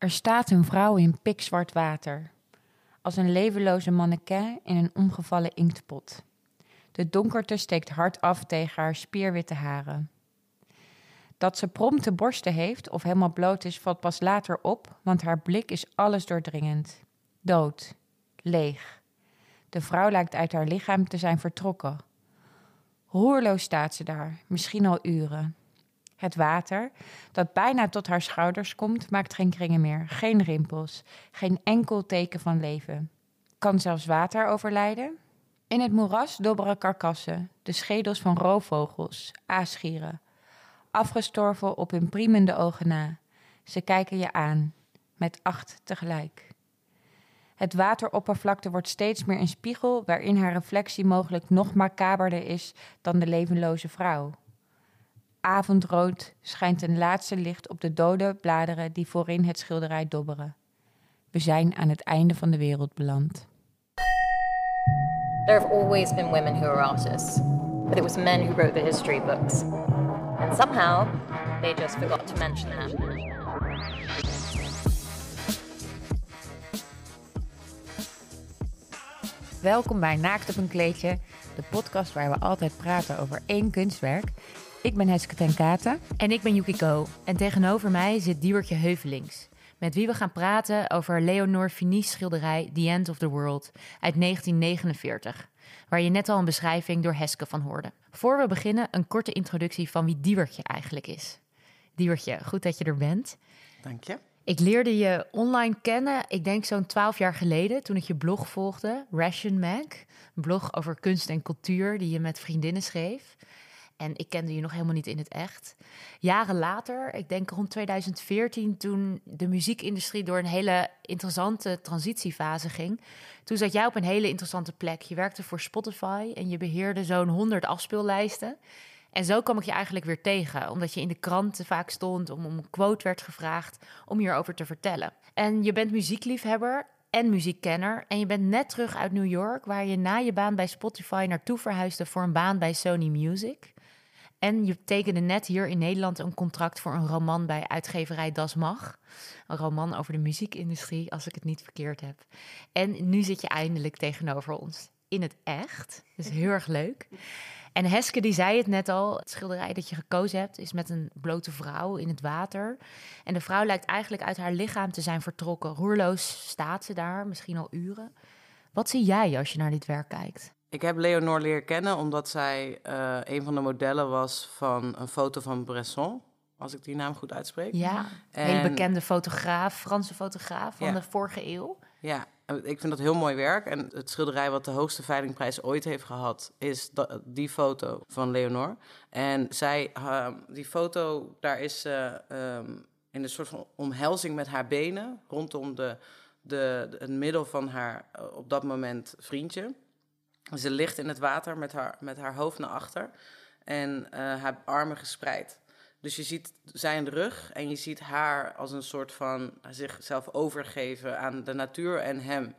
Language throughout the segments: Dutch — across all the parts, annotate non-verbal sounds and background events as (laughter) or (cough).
Er staat een vrouw in pikzwart water, als een levenloze mannequin in een omgevallen inktpot. De donkerte steekt hard af tegen haar spierwitte haren. Dat ze prompte borsten heeft of helemaal bloot is, valt pas later op, want haar blik is alles doordringend. Dood, leeg. De vrouw lijkt uit haar lichaam te zijn vertrokken. Roerloos staat ze daar, misschien al uren. Het water, dat bijna tot haar schouders komt, maakt geen kringen meer, geen rimpels, geen enkel teken van leven. Kan zelfs water overlijden? In het moeras dobberen karkassen, de schedels van roofvogels, aasgieren. Afgestorven op hun priemende ogen na. Ze kijken je aan, met acht tegelijk. Het wateroppervlakte wordt steeds meer een spiegel waarin haar reflectie mogelijk nog macaberder is dan de levenloze vrouw. Avondrood schijnt een laatste licht op de dode bladeren die voorin het schilderij dobberen. We zijn aan het einde van de wereld beland. There have always been women who are artists, but it was men who wrote the history books. And somehow, they just forgot to mention that. Welkom bij Naakt op een kleedje, de podcast waar we altijd praten over één kunstwerk. Ik ben Heske ten Katen. En ik ben Yukiko. En tegenover mij zit Diewertje Heuvelings. Met wie we gaan praten over Leonore Fini's schilderij The End of the World uit 1949. Waar je net al een beschrijving door Heske van hoorde. Voor we beginnen, een korte introductie van wie Diewertje eigenlijk is. Diewertje, goed dat je er bent. Dank je. Ik leerde je online kennen, ik denk zo'n twaalf jaar geleden, toen ik je blog volgde, Ration Mag. Een blog over kunst en cultuur die je met vriendinnen schreef. En ik kende je nog helemaal niet in het echt. Jaren later, ik denk rond 2014, toen de muziekindustrie door een hele interessante transitiefase ging. Toen zat jij op een hele interessante plek. Je werkte voor Spotify en je beheerde zo'n 100 afspeellijsten. En zo kwam ik je eigenlijk weer tegen, omdat je in de kranten vaak stond, om, om een quote werd gevraagd om hierover te vertellen. En je bent muziekliefhebber en muziekkenner. En je bent net terug uit New York, waar je na je baan bij Spotify naartoe verhuisde voor een baan bij Sony Music. En je tekende net hier in Nederland een contract voor een roman bij uitgeverij Das Mag. Een roman over de muziekindustrie, als ik het niet verkeerd heb. En nu zit je eindelijk tegenover ons in het echt. Dus heel erg leuk. En Heske die zei het net al, het schilderij dat je gekozen hebt is met een blote vrouw in het water. En de vrouw lijkt eigenlijk uit haar lichaam te zijn vertrokken. Roerloos staat ze daar, misschien al uren. Wat zie jij als je naar dit werk kijkt? Ik heb Leonore leren kennen omdat zij uh, een van de modellen was van een foto van Bresson. Als ik die naam goed uitspreek. Ja, een hele bekende fotograaf, Franse fotograaf van de vorige eeuw. Ja, ik vind dat heel mooi werk. En het schilderij wat de hoogste veilingprijs ooit heeft gehad, is die foto van Leonore. En zij, uh, die foto, daar is ze uh, in een soort van omhelzing met haar benen rondom de, de, de, het middel van haar uh, op dat moment vriendje. Ze ligt in het water met haar, met haar hoofd naar achter en uh, haar armen gespreid. Dus je ziet zijn rug en je ziet haar als een soort van zichzelf overgeven aan de natuur en hem.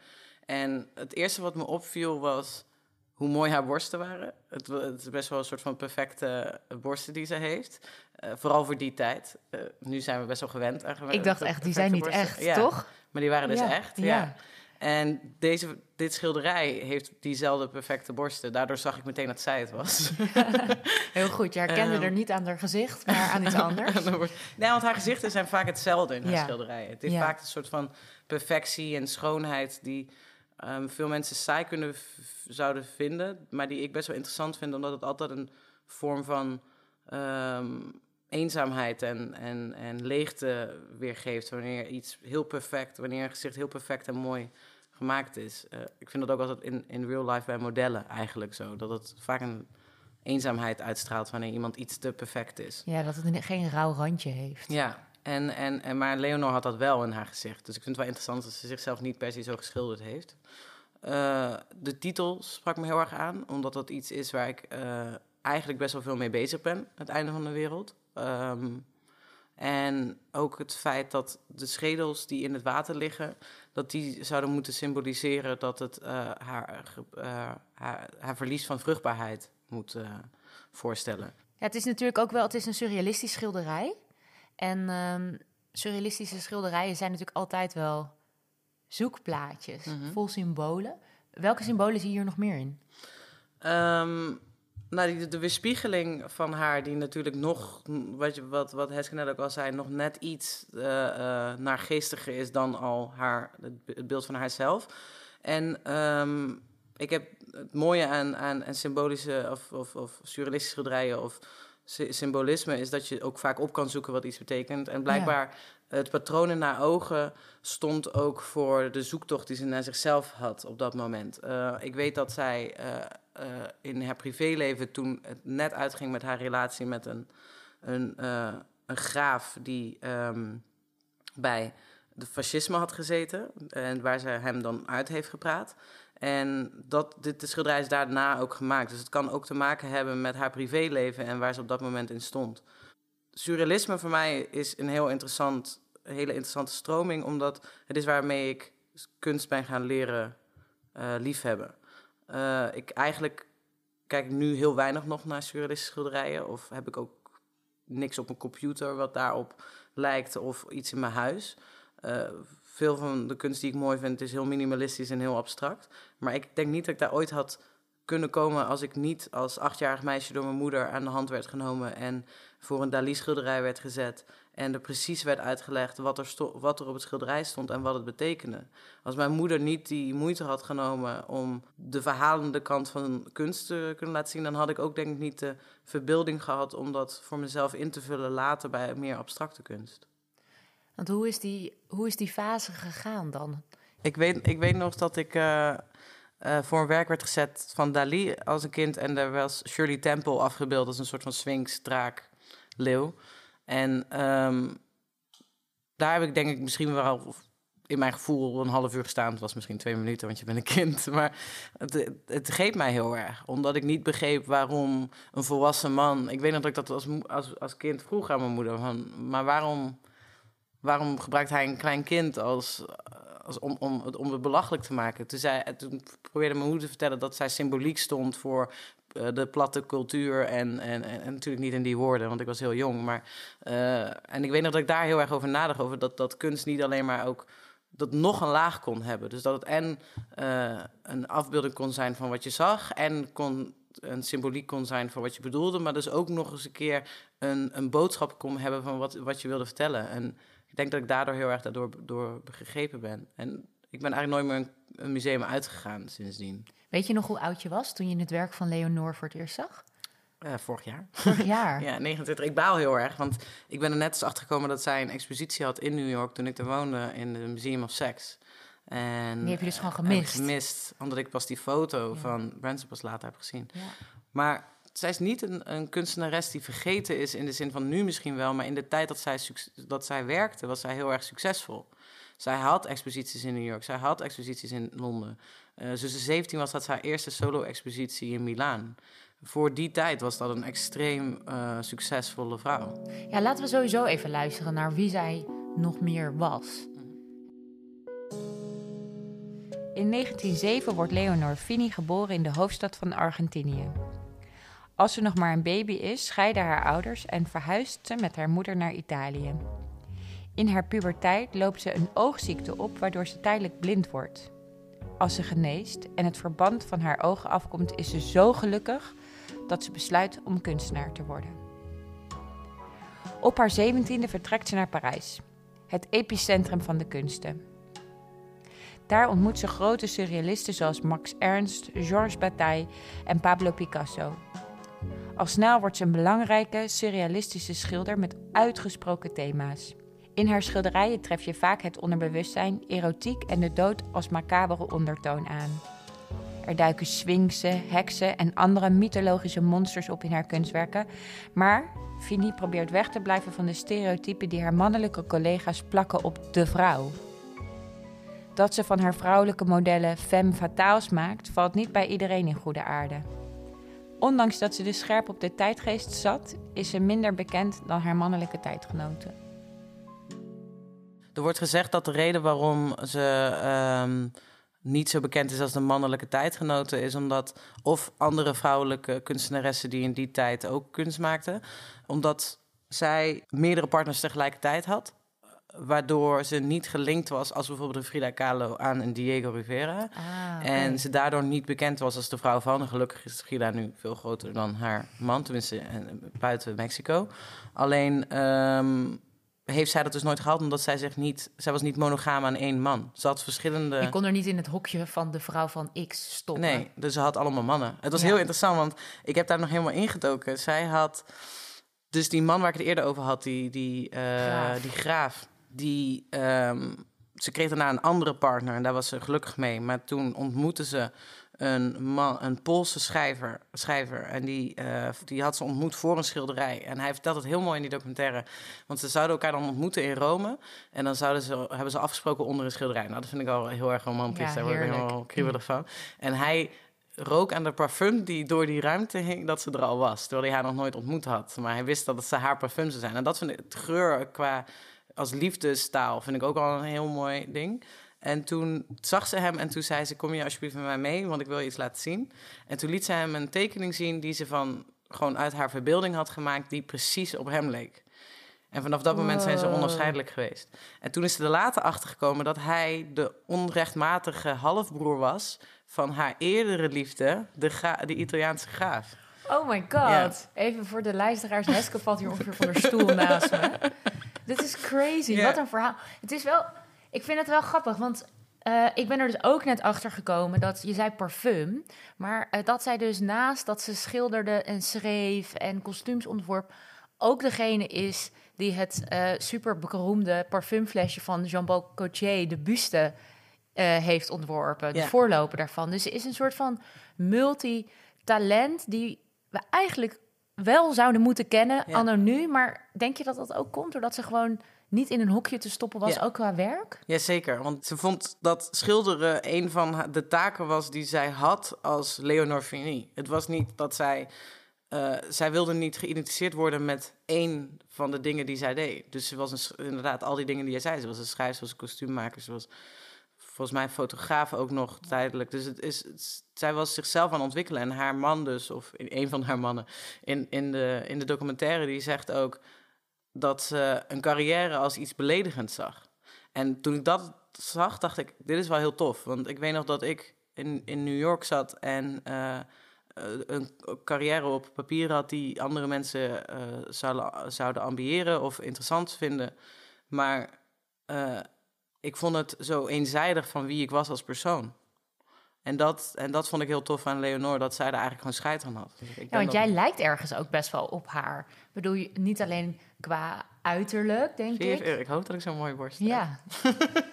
En het eerste wat me opviel was hoe mooi haar borsten waren. Het, het is best wel een soort van perfecte borsten die ze heeft. Uh, vooral voor die tijd. Uh, nu zijn we best wel gewend aan. Ik dacht echt, die zijn niet borsten. echt, ja, toch? Maar die waren dus ja, echt, ja. ja. En deze, dit schilderij heeft diezelfde perfecte borsten. Daardoor zag ik meteen dat zij het was. (laughs) Heel goed. Je herkende um, er niet aan haar gezicht, maar aan iets (laughs) anders. nee, want haar gezichten zijn vaak hetzelfde in haar ja. schilderijen. Het is ja. vaak een soort van perfectie en schoonheid die um, veel mensen saai kunnen zouden vinden. Maar die ik best wel interessant vind, omdat het altijd een vorm van... Um, eenzaamheid en, en, en leegte weergeeft. Wanneer iets heel perfect, wanneer een gezicht heel perfect en mooi gemaakt is. Uh, ik vind dat ook altijd in, in real life bij modellen eigenlijk zo. Dat het vaak een eenzaamheid uitstraalt wanneer iemand iets te perfect is. Ja, dat het geen rauw randje heeft. Ja, en, en, en, maar Leonor had dat wel in haar gezicht. Dus ik vind het wel interessant dat ze zichzelf niet per se zo geschilderd heeft. Uh, de titel sprak me heel erg aan, omdat dat iets is waar ik uh, eigenlijk best wel veel mee bezig ben. Het einde van de wereld. Um, en ook het feit dat de schedels die in het water liggen, dat die zouden moeten symboliseren dat het uh, haar, uh, haar, haar, verlies van vruchtbaarheid moet uh, voorstellen. Ja, het is natuurlijk ook wel, het is een surrealistisch schilderij. En um, surrealistische schilderijen zijn natuurlijk altijd wel zoekplaatjes, Mhm. vol symbolen. Welke symbolen zie je hier nog meer in? Ehm, nou, die, de weerspiegeling van haar, die natuurlijk nog, wat, je, wat, wat Heske net ook al zei, nog net iets eh eh naargeestiger is dan al haar, het, beeld van haarzelf. En ehm, ik heb het mooie aan, aan, aan symbolische of, of, of surrealistische schilderijen of sy- symbolisme is dat je ook vaak op kan zoeken wat iets betekent. En blijkbaar het patroon in haar ogen stond ook voor de zoektocht die ze naar zichzelf had op dat moment. Eh, ik weet dat zij eh, eh, in haar privéleven, toen het net uitging met haar relatie met een, een, een graaf die ehm, bij de fascisme had gezeten en waar ze hem dan uit heeft gepraat. En dat, dit, de schilderij is daarna ook gemaakt. Dus het kan ook te maken hebben met haar privéleven en waar ze op dat moment in stond. Surrealisme voor mij is een heel interessant, hele interessante stroming, omdat het is waarmee ik kunst ben gaan leren eh, liefhebben. Eh, ik eigenlijk kijk nu heel weinig nog naar surrealistische schilderijen, of heb ik ook niks op mijn computer wat daarop lijkt, of iets in mijn huis. Eh, veel van de kunst die ik mooi vind is heel minimalistisch en heel abstract. Maar ik denk niet dat ik daar ooit had kunnen komen als ik niet als achtjarig meisje door mijn moeder aan de hand werd genomen en voor een Dali-schilderij werd gezet en er precies werd uitgelegd wat er, wat er op het schilderij stond en wat het betekende. Als mijn moeder niet die moeite had genomen om de verhalende kant van kunst te kunnen laten zien, dan had ik ook denk ik niet de verbeelding gehad om dat voor mezelf in te vullen later bij meer abstracte kunst. Want hoe is die, hoe is die fase gegaan dan? Ik weet, ik weet nog dat ik eh, eh, voor een werk werd gezet van Dali als een kind. En daar was Shirley Temple afgebeeld als een soort van sphinx, draak, leeuw. En ehm, daar heb ik denk ik misschien wel in mijn gevoel een half uur gestaan. Het was misschien twee minuten, want je bent een kind. (laughs) Maar het, het greep mij heel erg. Omdat ik niet begreep waarom een volwassen man... Ik weet dat ik dat als, als, als kind vroeg aan mijn moeder. Van, maar waarom, waarom gebruikt hij een klein kind als, als om, om, het, om het belachelijk te maken? Toen, zei, toen probeerde mijn moeder te vertellen dat zij symboliek stond voor de platte cultuur. En, en, en, natuurlijk niet in die woorden, want ik was heel jong. Maar, eh, en ik weet nog dat ik daar heel erg over nadacht. Over dat, dat kunst niet alleen maar ook dat nog een laag kon hebben. Dus dat het en eh, een afbeelding kon zijn van wat je zag... en kon een symboliek kon zijn van wat je bedoelde... maar dus ook nog eens een keer een, een boodschap kon hebben... van wat, wat je wilde vertellen. En ik denk dat ik daardoor heel erg daardoor door gegrepen ben. En ik ben eigenlijk nooit meer een museum uitgegaan sindsdien. Weet je nog hoe oud je was toen je het werk van Leonore voor het eerst zag? Eh, vorig jaar. Vorig jaar. (laughs) Ja, 29. Ik baal heel erg, want ik ben er net eens achter gekomen dat zij een expositie had in New York toen ik er woonde in het Museum of Sex. En, Die heb je dus gewoon eh, gemist. gemist, omdat ik pas die foto van Branson pas later heb gezien. Ja. Maar zij is niet een, een kunstenares die vergeten is in de zin van nu misschien wel, maar in de tijd dat zij, dat zij werkte, was zij heel erg succesvol. Zij had exposities in New York, zij had exposities in Londen. Eh toen ze 17 was, ze haar eerste solo-expositie in Milaan. Voor die tijd was dat een extreem eh, succesvolle vrouw. ja, laten we sowieso even luisteren naar wie zij nog meer was. In 1907 wordt Leonor Fini geboren in de hoofdstad van Argentinië. Als ze nog maar een baby is, scheiden haar ouders en verhuist ze met haar moeder naar Italië. In haar puberteit loopt ze een oogziekte op waardoor ze tijdelijk blind wordt. Als ze geneest en het verband van haar ogen afkomt, is ze zo gelukkig dat ze besluit om kunstenaar te worden. Op haar zeventiende vertrekt ze naar Parijs, het epicentrum van de kunsten. Daar ontmoet ze grote surrealisten zoals Max Ernst, Georges Bataille en Pablo Picasso. Al snel wordt ze een belangrijke surrealistische schilder met uitgesproken thema's. In haar schilderijen tref je vaak het onderbewustzijn, erotiek en de dood als macabere ondertoon aan. Er duiken sphinxen, heksen en andere mythologische monsters op in haar kunstwerken, maar Fini probeert weg te blijven van de stereotypen die haar mannelijke collega's plakken op de vrouw. Dat ze van haar vrouwelijke modellen femme fatales maakt, valt niet bij iedereen in goede aarde. Ondanks dat ze dus scherp op de tijdgeest zat, is ze minder bekend dan haar mannelijke tijdgenoten. Er wordt gezegd dat de reden waarom ze ehm, niet zo bekend is als de mannelijke tijdgenoten is omdat of andere vrouwelijke kunstenaressen die in die tijd ook kunst maakten, omdat zij meerdere partners tegelijkertijd had. waardoor ze niet gelinkt was als bijvoorbeeld een Frida Kahlo aan een Diego Rivera. Ah, En ze daardoor niet bekend was als de vrouw van. En gelukkig is Frida nu veel groter dan haar man, tenminste eh, buiten Mexico. Alleen ehm, heeft zij dat dus nooit gehad, omdat zij zich niet... Zij was niet monogaam aan één man. Ze had verschillende... Je kon er niet in het hokje van de vrouw van X stoppen. Nee, dus ze had allemaal mannen. Het was Ja. heel interessant, want ik heb daar nog helemaal ingedoken. Zij had... Dus die man waar ik het eerder over had, die, die, eh, Graaf. die graaf... Die, ehm, ze kreeg daarna een andere partner en daar was ze gelukkig mee. Maar toen ontmoette ze een, man, een Poolse schrijver, schrijver. En die, eh, die had ze ontmoet voor een schilderij. En hij vertelt het heel mooi in die documentaire. Want ze zouden elkaar dan ontmoeten in Rome. En dan zouden ze, hebben ze afgesproken onder een schilderij. Nou, dat vind ik al heel erg romantisch. Ja, Daar word ik helemaal kriebelig van. En hij rook aan de parfum die door die ruimte hing, dat ze er al was. Terwijl hij haar nog nooit ontmoet had. Maar hij wist dat het ze haar parfum zou zijn. En dat vind ik, het geur qua, als liefdestaal, vind ik ook al een heel mooi ding. En toen zag ze hem en toen zei ze, kom je alsjeblieft met mij mee, want ik wil je iets laten zien. En toen liet ze hem een tekening zien die ze van, gewoon uit haar verbeelding had gemaakt, die precies op hem leek. En vanaf dat moment zijn ze onafscheidelijk geweest. En toen is ze er later achter gekomen dat hij de onrechtmatige halfbroer was van haar eerdere liefde, de, gra- de Italiaanse graaf. Oh my god. Ja. Even voor de luisteraars. Heske valt hier ongeveer van de stoel naast me. (laughs) Dit is crazy. Wat een verhaal. Het is wel... Ik vind het wel grappig, want... eh, ik ben er dus ook net achter gekomen dat je zei parfum, maar eh, dat zij dus naast dat ze schilderde en schreef en kostuums ontworp, ook degene is die het eh super beroemde parfumflesje van Jean-Paul Gaultier, de buste, heeft ontworpen. De Ja. voorloper daarvan. Dus ze is een soort van multitalent die we eigenlijk wel zouden moeten kennen, Ja. anno nu. Maar denk je dat dat ook komt doordat ze gewoon niet in een hokje te stoppen was, Ja. ook qua werk? Jazeker, want ze vond dat schilderen een van de taken was die zij had als Leonore Fini. Het was niet dat zij... eh, zij wilde niet geïdentificeerd worden met één van de dingen die zij deed. Dus ze was een, inderdaad al die dingen die jij zei. Ze was een schrijver, ze was een kostuummaker, ze was volgens mij fotograaf ook nog tijdelijk. Dus het is, het- zij was zichzelf aan het ontwikkelen. En haar man dus, of een van haar mannen in, in, de, in de documentaire, die zegt ook dat ze een carrière als iets beledigends zag. En toen ik dat zag, dacht ik, dit is wel heel tof. Want ik weet nog dat ik in, in New York zat en eh, een carrière op papier had die andere mensen eh, zouden, zouden ambiëren of interessant vinden. Maar eh, ik vond het zo eenzijdig van wie ik was als persoon. En dat, en dat vond ik heel tof aan Leonore, dat zij er eigenlijk gewoon scheid aan had. Dus ik Ja, want jij lijkt ergens ook best wel op haar. Bedoel je niet alleen qua uiterlijk, denk je, ik. ik hoop dat ik zo'n mooie borst heb. Ja.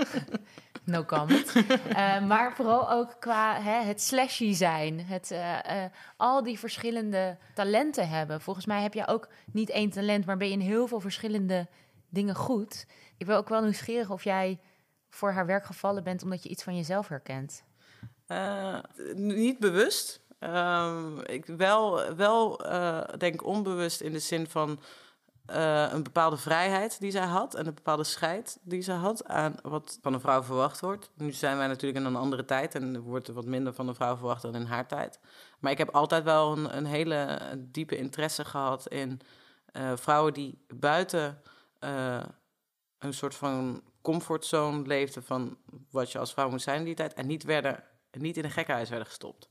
(laughs) no comment. Eh, maar vooral ook qua hè, het slashy zijn. Het, eh, eh, al die verschillende talenten hebben. Volgens mij heb je ook niet één talent, maar ben je in heel veel verschillende dingen goed. Ik ben ook wel nieuwsgierig of jij voor haar werk gevallen bent omdat je iets van jezelf herkent. Eh, niet bewust. Ehm, ik wel, wel eh, denk onbewust in de zin van eh, een bepaalde vrijheid die zij had en een bepaalde scheid die zij had aan wat van een vrouw verwacht wordt. Nu zijn wij natuurlijk in een andere tijd en er wordt er wat minder van een vrouw verwacht dan in haar tijd. Maar ik heb altijd wel een, een hele diepe interesse gehad in vrouwen die buiten een soort van comfortzone leefden van wat je als vrouw moet zijn in die tijd en niet werden niet in een gekkenhuis werden gestopt.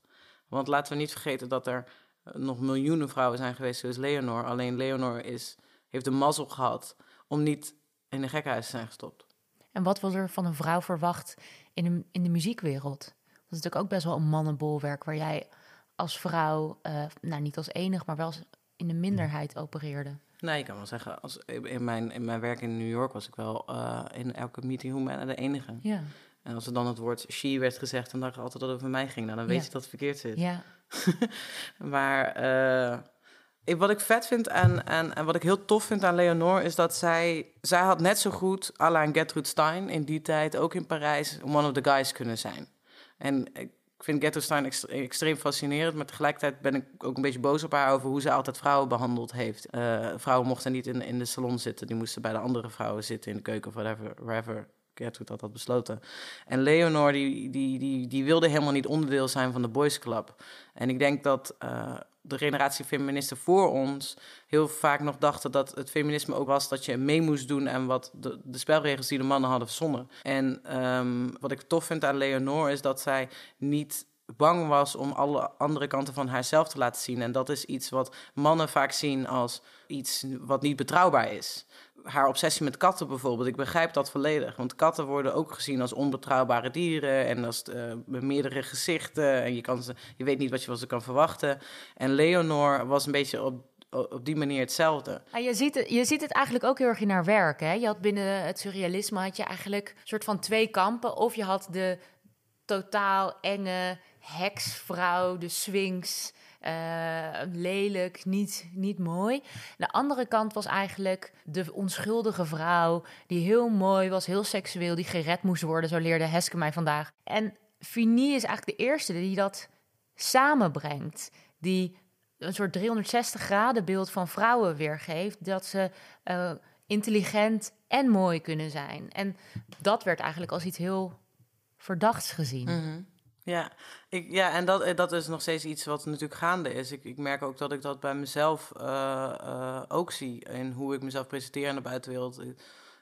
Want laten we niet vergeten dat er eh, nog miljoenen vrouwen zijn geweest zoals Leonor. Alleen Leonor is, heeft de mazzel gehad om niet in een gekkenhuis te zijn gestopt. En wat wordt er van een vrouw verwacht in de, in de muziekwereld? Dat is natuurlijk ook best wel een mannenbolwerk waar jij als vrouw, eh, nou niet als enig, maar wel als in de minderheid opereerde. Nee, ik kan wel zeggen, als, in, mijn, in mijn werk in New York was ik wel eh, in elke meeting hoe de enige. Ja, En als er dan het woord she werd gezegd, dan dacht ik altijd dat het over mij ging. Nou, dan weet Ja. je dat het verkeerd zit. ja. (laughs) Maar eh, ik, wat ik vet vind en, en, en wat ik heel tof vind aan Leonore... is dat zij... Zij had net zo goed, la Gertrude Stein... in die tijd, ook in Parijs, one of the guys kunnen zijn. En ik vind Gertrude Stein ext- extreem fascinerend... maar tegelijkertijd ben ik ook een beetje boos op haar... over hoe ze altijd vrouwen behandeld heeft. Eh, vrouwen mochten niet in, in de salon zitten. Die moesten bij de andere vrouwen zitten in de keuken... of whatever, wherever Gertrude dat had besloten. En Leonore, die, die, die, die wilde helemaal niet onderdeel zijn van de boys club... En ik denk dat, eh, de generatie feministen voor ons heel vaak nog dachten dat het feminisme ook was dat je mee moest doen en wat de, spelregels die de mannen hadden verzonnen. En ehm, wat ik tof vind aan Leonore is dat zij niet bang was om alle andere kanten van haarzelf te laten zien. En dat is iets wat mannen vaak zien als iets wat niet betrouwbaar is. Haar obsessie met katten bijvoorbeeld, ik begrijp dat volledig. Want katten worden ook gezien als onbetrouwbare dieren en als uh, meerdere gezichten. En je, kan ze, je weet niet wat je van ze kan verwachten. En Leonor was een beetje op op die manier hetzelfde. Ja, je, ziet het, je ziet het eigenlijk ook heel erg in haar werk. Hè? Je had binnen het surrealisme had je eigenlijk een soort van twee kampen. Of je had de totaal enge heksvrouw, de Sphinx. Uh, lelijk, niet, niet mooi. De andere kant was eigenlijk de onschuldige vrouw, die heel mooi was, heel seksueel, die gered moest worden. Zo leerde Heske mij vandaag. En Fini is eigenlijk de eerste die dat samenbrengt. Die een soort 360 graden beeld van vrouwen weergeeft. Dat ze uh, intelligent en mooi kunnen zijn. En dat werd eigenlijk als iets heel verdachts gezien. Mm Ja, ik, ja en dat, dat is nog steeds iets wat natuurlijk gaande is. Ik, ik merk ook dat ik dat bij mezelf uh, uh, ook zie. In hoe ik mezelf presenteer aan de buitenwereld.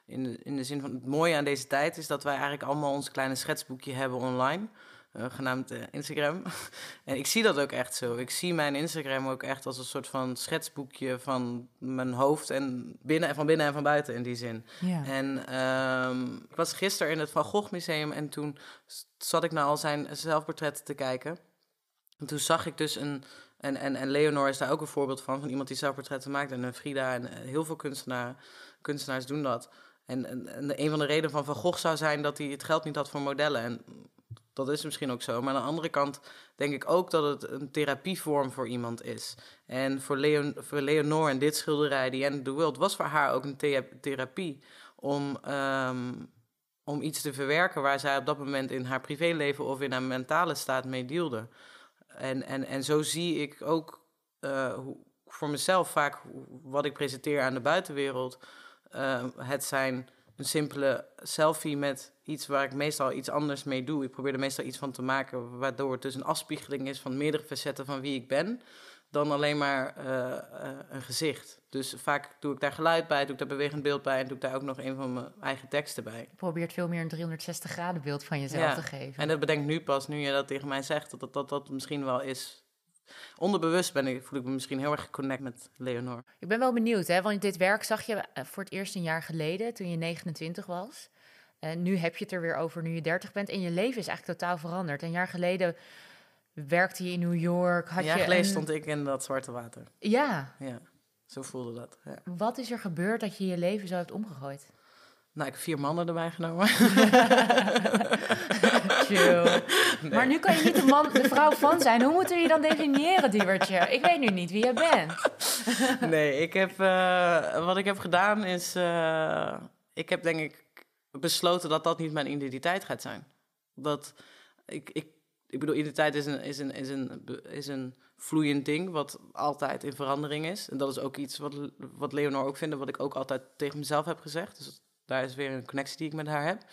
In in de zin van het mooie aan deze tijd is dat wij eigenlijk allemaal ons kleine schetsboekje hebben online. Uh, genaamd uh, Instagram. (laughs) en ik zie dat ook echt zo. Ik zie mijn Instagram ook echt als een soort van schetsboekje van mijn hoofd en binnen, van binnen en van buiten in die zin. Ja. En um, ik was gisteren in het Van Gogh Museum en toen zat ik naar al zijn zelfportretten te kijken. En toen zag ik dus een. En, en, en Leonor is daar ook een voorbeeld van, van iemand die zelfportretten maakt. En Frida en heel veel kunstenaars, kunstenaars doen dat. En, en, en een van de redenen van Van Gogh zou zijn dat hij het geld niet had voor modellen. En dat is misschien ook zo. Maar aan de andere kant denk ik ook dat het een therapievorm voor iemand is. En voor, Leon, voor Leonore en dit schilderij, The End of the World, was voor haar ook een therapie om, um, om iets te verwerken waar zij op dat moment in haar privéleven of in haar mentale staat mee deelde. En, en, en zo zie ik ook uh, voor mezelf vaak wat ik presenteer aan de buitenwereld. Uh, het zijn een simpele selfie met iets waar ik meestal iets anders mee doe. Ik probeer er meestal iets van te maken, waardoor het dus een afspiegeling is van meerdere facetten van wie ik ben, dan alleen maar uh, uh, een gezicht. Dus vaak doe ik daar geluid bij, doe ik daar bewegend beeld bij en doe ik daar ook nog een van mijn eigen teksten bij. Je probeert veel meer een 360 graden beeld van jezelf ja. te geven. En dat bedenk nu pas, nu je dat tegen mij zegt, dat dat, dat, dat misschien wel is onderbewust ben ik, voel ik me misschien heel erg geconnect met Leonor. Ik ben wel benieuwd, hè, want dit werk zag je voor het eerst een jaar geleden, toen je 29 was. En nu heb je het er weer over, nu je 30 bent. En je leven is eigenlijk totaal veranderd. Een jaar geleden werkte je in New York. Had een jaar je geleden een... stond ik in dat zwarte water. Ja. Ja, zo voelde dat. Ja. Wat is er gebeurd dat je je leven zo hebt omgegooid? Nou, ik heb vier mannen erbij genomen. (laughs) (laughs) Chill. (laughs) Nee. Maar nu kan je niet de, man, de vrouw van zijn. Hoe moeten we je dan definiëren, Diewertje? Ik weet nu niet wie je bent. (laughs) nee, ik heb, uh, wat ik heb gedaan is... Uh, ik heb denk ik besloten dat dat niet mijn identiteit gaat zijn. Dat ik, ik, ik bedoel, identiteit is een, is, een, is, een, is een vloeiend ding, wat altijd in verandering is. En dat is ook iets wat, wat Leonor ook vindt, wat ik ook altijd tegen mezelf heb gezegd. Dus daar is weer een connectie die ik met haar heb.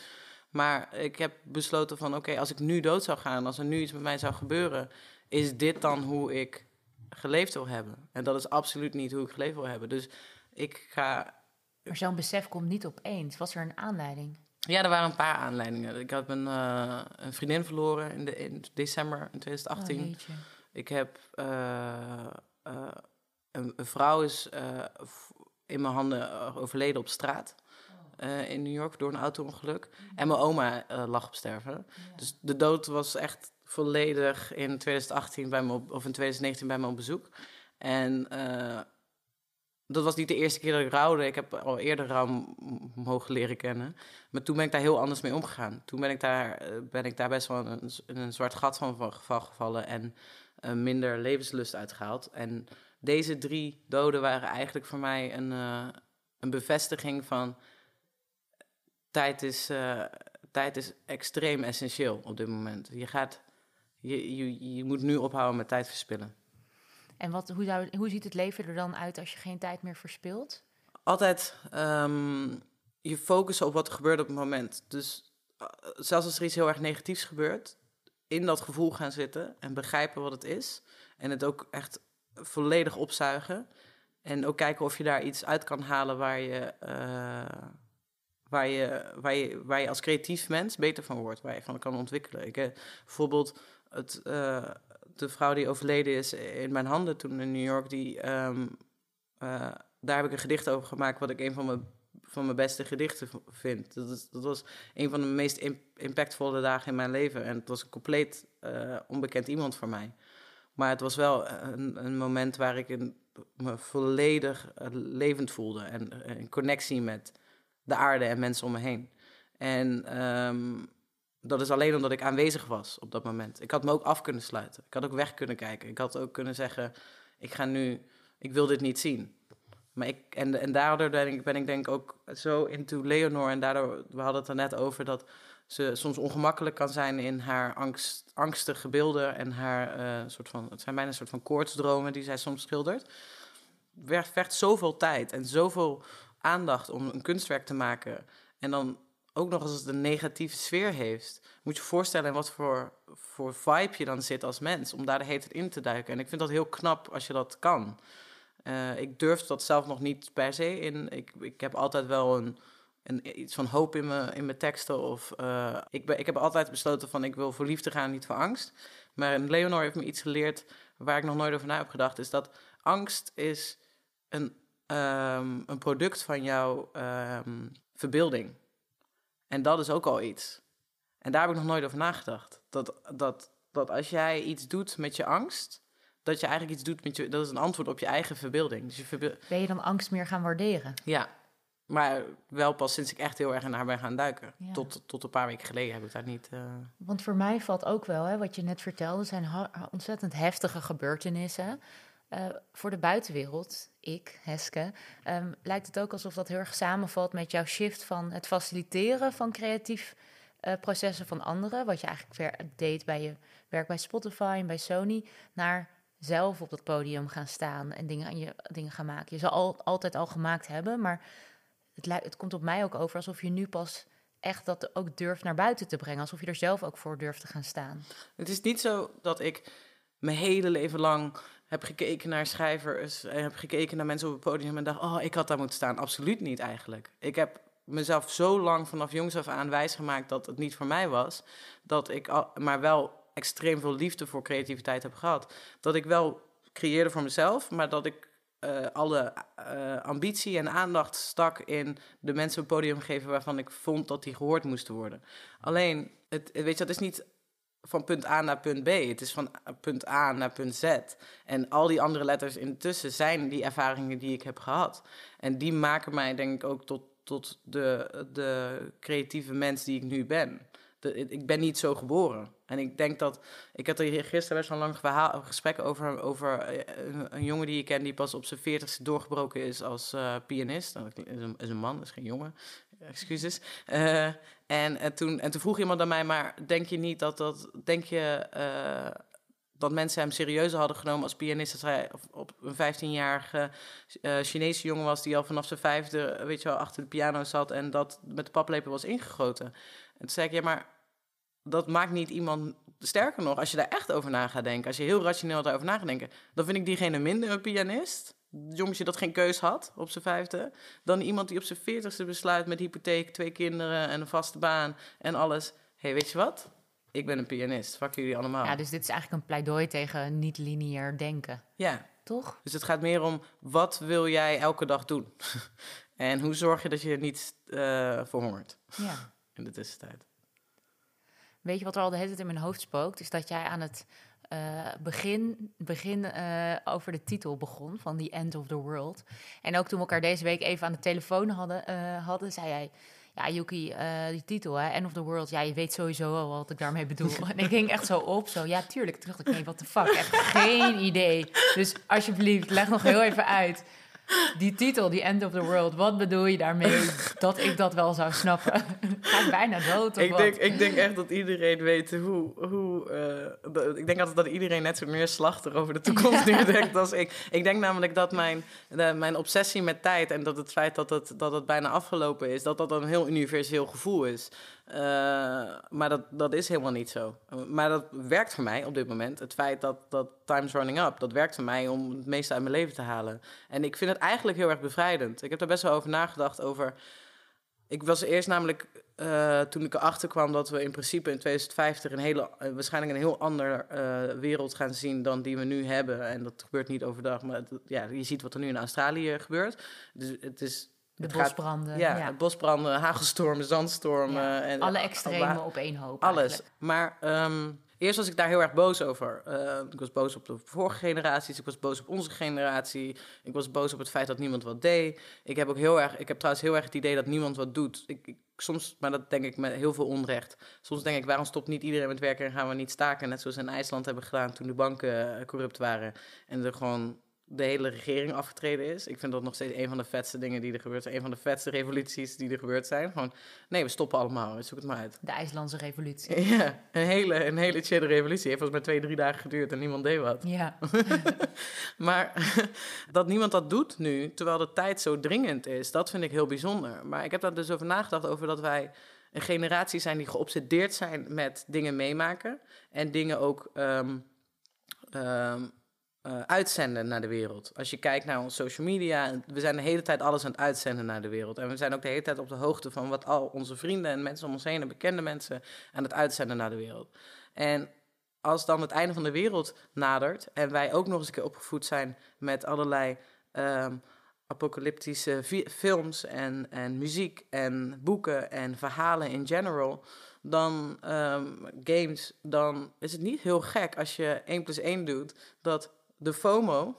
Maar ik heb besloten van, oké, als ik nu dood zou gaan, als er nu iets met mij zou gebeuren, is dit dan hoe ik geleefd wil hebben? En dat is absoluut niet hoe ik geleefd wil hebben. Dus ik ga maar zo'n besef komt niet opeens. Was er een aanleiding? Ja, er waren een paar aanleidingen. Ik had mijn, uh, een vriendin verloren in, de, in december in 2018. Oh, ik heb uh, uh, een, een, vrouw is in mijn handen overleden op straat. In New York door een auto-ongeluk. En mijn oma lag op sterven. Ja. Dus de dood was echt volledig in 2018 bij me op, of in 2019 bij me op bezoek. En dat was niet de eerste keer dat ik rouwde. Ik heb al eerder rouw mogen leren kennen. Maar toen ben ik daar heel anders mee omgegaan. Toen ben ik daar, ben ik daar best wel een, een zwart gat van, gevallen en minder levenslust uitgehaald. En deze drie doden waren eigenlijk voor mij een, een bevestiging van tijd is, uh, tijd is extreem essentieel op dit moment. Je, gaat, je, je, je moet nu ophouden met tijd verspillen. En wat, hoe, zou, hoe ziet het leven er dan uit als je geen tijd meer verspilt? Altijd um, je focussen op wat er gebeurt op het moment. Dus uh, zelfs als er iets heel erg negatiefs gebeurt, in dat gevoel gaan zitten en begrijpen wat het is. En het ook echt volledig opzuigen. En ook kijken of je daar iets uit kan halen waar je, eh, waar je, waar je, waar je als creatief mens beter van wordt, waar je van kan ontwikkelen. Ik, heb bijvoorbeeld het, uh, de vrouw die overleden is in mijn handen toen in New York, die, um, uh, daar heb ik een gedicht over gemaakt, wat ik een van mijn, van mijn beste gedichten vind. Dat, is, dat was een van de meest impactvolle dagen in mijn leven. En het was een compleet onbekend iemand voor mij. Maar het was wel een, een moment waar ik een, me volledig levend voelde en in connectie met de aarde en mensen om me heen. En um, dat is alleen omdat ik aanwezig was op dat moment. Ik had me ook af kunnen sluiten. Ik had ook weg kunnen kijken. Ik had ook kunnen zeggen: ik ga nu, ik wil dit niet zien. Maar ik, en, en daardoor ben ik, ben ik denk ook zo into Leonor. En daardoor, we hadden het er net over dat ze soms ongemakkelijk kan zijn in haar angst, angstige beelden. En haar uh, soort van, het zijn bijna een soort van koortsdromen die zij soms schildert. Het vergt zoveel tijd en zoveel aandacht om een kunstwerk te maken. En dan ook nog als het een negatieve sfeer heeft, moet je voorstellen wat voor, voor vibe je dan zit als mens, om daar de in te duiken. En ik vind dat heel knap als je dat kan. Uh, ik durf dat zelf nog niet per se in. Ik, ik heb altijd wel een, een, iets van hoop in mijn, in mijn teksten. Of, uh, ik, ik heb altijd besloten van ik wil voor liefde gaan, niet voor angst. Maar Leonor heeft me iets geleerd waar ik nog nooit over na heb gedacht. Is dat angst is een, um, een product van jouw um, verbeelding. En dat is ook al iets. En daar heb ik nog nooit over nagedacht. Dat, dat, dat als jij iets doet met je angst, dat je eigenlijk iets doet met je. Dat is een antwoord op je eigen verbeelding. Dus je. Ben je dan angst meer gaan waarderen? Ja. Maar wel pas sinds ik echt heel erg in haar ben gaan duiken. Tot, tot een paar weken geleden heb ik daar niet. Uh... Want voor mij valt ook wel, hè, wat je net vertelde, zijn ontzettend heftige gebeurtenissen. Uh, voor de buitenwereld, ik, Heske, um, lijkt het ook alsof dat heel erg samenvalt met jouw shift van het faciliteren van creatief uh, processen van anderen, wat je eigenlijk deed bij je werk bij Spotify en bij Sony, naar zelf op dat podium gaan staan en dingen, aan je, dingen gaan maken. Je zal al, altijd al gemaakt hebben, maar het, het komt op mij ook over alsof je nu pas echt dat ook durft naar buiten te brengen, alsof je er zelf ook voor durft te gaan staan. Het is niet zo dat ik mijn hele leven lang heb gekeken naar schrijvers en heb gekeken naar mensen op het podium en dacht, oh, ik had daar moeten staan. Absoluut niet eigenlijk. Ik heb mezelf zo lang vanaf jongs af aan wijsgemaakt dat het niet voor mij was, dat ik al, maar wel extreem veel liefde voor creativiteit heb gehad. Dat ik wel creëerde voor mezelf, maar dat ik uh, alle uh, ambitie en aandacht stak in de mensen een podium geven waarvan ik vond dat die gehoord moesten worden. Alleen, het, weet je, dat is niet van punt A naar punt B. Het is van punt A naar punt Z. En al die andere letters intussen zijn die ervaringen die ik heb gehad. En die maken mij denk ik ook tot, tot de, de creatieve mens die ik nu ben. Ik ben niet zo geboren. En ik denk dat. Ik had er gisteren best wel lang verhaal, gesprek over, over eh, een, jongen die ik ken. die pas op zijn veertigste doorgebroken is als uh, pianist. Dat is een, is een man, dat is geen jongen excuses. Uh, en, en, toen, en toen vroeg iemand aan mij, maar denk je niet dat dat, denk je uh, dat mensen hem serieuzer hadden genomen als pianist? Als hij op een 15-jarige uh, Chinese jongen was die al vanaf zijn vijfde, weet je wel, achter de piano zat en dat met de paplepel was ingegoten. En toen zei ik, ja, maar dat maakt niet iemand sterker nog, als je daar echt over na gaat denken, als je heel rationeel daarover na denken, dan vind ik diegene minder een pianist jongetje dat geen keus had op zijn vijfde, dan iemand die op zijn veertigste besluit met hypotheek, twee kinderen en een vaste baan en alles. Hé, hey, weet je wat? Ik ben een pianist. Fuck jullie allemaal. Ja, dus dit is eigenlijk een pleidooi tegen niet-lineair denken. Ja. Toch? Dus het gaat meer om, wat wil jij elke dag doen? (laughs) en hoe zorg je dat je niet uh, verhongert ja. (laughs) in de tussentijd? Weet je wat er al de hele tijd in mijn hoofd spookt? Is dat jij aan het uh, begin, begin uh, over de titel begon van The End of the World. En ook toen we elkaar deze week even aan de telefoon hadden, uh, hadden zei hij... Ja, Yuki, die titel, hè, End of the World. Ja, je weet sowieso al wat ik daarmee bedoel. (laughs) en ik ging echt zo op, zo, ja, tuurlijk. Toen dacht ik, nee, wat de fuck, echt geen idee. Dus alsjeblieft, leg nog heel even uit die titel, die End of the World, wat bedoel je daarmee dat ik dat wel zou snappen? Ga ik bijna dood of ik Denk, ik denk echt dat iedereen weet hoe... hoe uh, ik denk altijd dat iedereen net zo neerslachtig over de toekomst (laughs) nu denkt als ik. Ik denk namelijk dat mijn, de, mijn obsessie met tijd en dat het feit dat het, dat het bijna afgelopen is... dat dat een heel universeel gevoel is. Eh, maar dat, dat is helemaal niet zo. Maar dat werkt voor mij op dit moment. Het feit dat, dat time's running up, dat werkt voor mij om het meeste uit mijn leven te halen. En ik vind het eigenlijk heel erg bevrijdend. Ik heb daar best wel over nagedacht over... Ik was eerst namelijk, eh, toen ik erachter kwam dat we in principe in 2050 een hele, eh, waarschijnlijk een heel andere eh, wereld gaan zien dan die we nu hebben. En dat gebeurt niet overdag, maar het- ja, je ziet wat er nu in Australië gebeurt. Dus het is. De het gaat- bosbranden. ja, ja. bosbranden, hagelstormen, zandstormen. Ja, En, Alle extremen op één hoop. alles. eigenlijk. Maar ehm, eerst was ik daar heel erg boos over. Eh, ik was boos op de vorige generaties. Ik was boos op onze generatie. Ik was boos op het feit dat niemand wat deed. Ik heb ook heel erg. Ik heb trouwens heel erg het idee dat niemand wat doet. Ik, soms, maar dat denk ik met heel veel onrecht. Soms denk ik, waarom stopt niet iedereen met werken en gaan we niet staken? Net zoals in IJsland hebben gedaan toen de banken eh, corrupt waren. En er gewoon de hele regering afgetreden is. Ik vind dat nog steeds een van de vetste dingen die er gebeurt zijn. Een van de vetste revoluties die er gebeurd zijn. Gewoon, nee, we stoppen allemaal. Zoek het maar uit. De IJslandse revolutie. (laughs) Ja, een hele, een hele chille revolutie. Heeft volgens mij twee, drie dagen geduurd en niemand deed wat. Ja. (laughs) Maar (laughs) dat niemand dat doet nu, terwijl de tijd zo dringend is, dat vind ik heel bijzonder. Maar ik heb daar dus over nagedacht, over dat wij een generatie zijn die geobsedeerd zijn met dingen meemaken. En dingen ook ehm, ehm, eh, uitzenden naar de wereld. Als je kijkt naar onze social media, we zijn de hele tijd alles aan het uitzenden naar de wereld. En we zijn ook de hele tijd op de hoogte van wat al onze vrienden en mensen om ons heen en bekende mensen aan het uitzenden naar de wereld. En als dan het einde van de wereld nadert en wij ook nog eens een keer opgevoed zijn met allerlei ehm, apocalyptische films en, en muziek en boeken en verhalen in general, dan ehm, games, dan is het niet heel gek als je 1 plus 1 doet dat de FOMO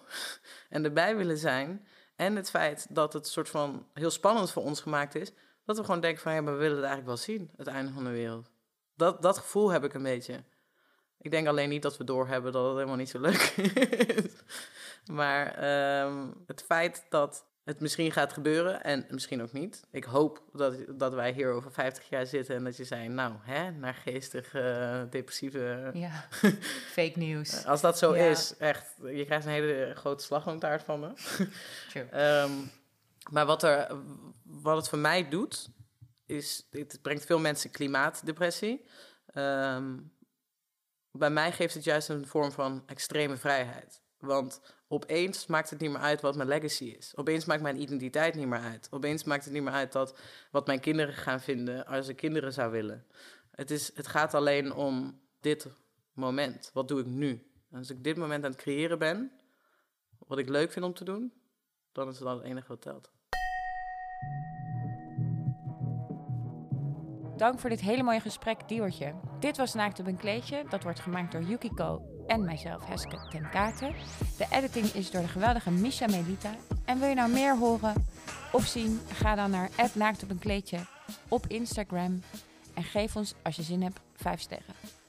en erbij willen zijn en het feit dat het soort van heel spannend voor ons gemaakt is, dat we gewoon denken van ja, we willen het eigenlijk wel zien, het einde van de wereld. Dat, dat gevoel heb ik een beetje. Ik denk alleen niet dat we doorhebben dat het helemaal niet zo leuk (laughs) is. Maar ehm, het feit dat het misschien gaat gebeuren en misschien ook niet. Ik hoop dat, dat wij hier over 50 jaar zitten en dat je zei, nou, hè, naar geestig, eh, depressieve. ja. (laughs) Fake news. Als dat zo Ja. is, echt, je krijgt een hele grote slagroomtaart van me. (laughs) True. Ehm, maar wat, er, wat het voor mij doet, is, het brengt veel mensen klimaatdepressie. Ehm, bij mij geeft het juist een vorm van extreme vrijheid. Want opeens maakt het niet meer uit wat mijn legacy is. Opeens maakt mijn identiteit niet meer uit. Opeens maakt het niet meer uit dat wat mijn kinderen gaan vinden als ik kinderen zou willen. Het, is, het gaat alleen om dit moment. Wat doe ik nu? Als ik dit moment aan het creëren ben, wat ik leuk vind om te doen, dan is dat het enige wat telt. Dank voor dit hele mooie gesprek, Diewertje. Dit was Naakt op een kleedje. Dat wordt gemaakt door Yukiko en mijzelf, Heske ten Katen. De editing is door de geweldige Misha Melita. En wil je nou meer horen of zien? Ga dan naar Naakt op een kleedje op Instagram. En geef ons, als je zin hebt, 5 sterren.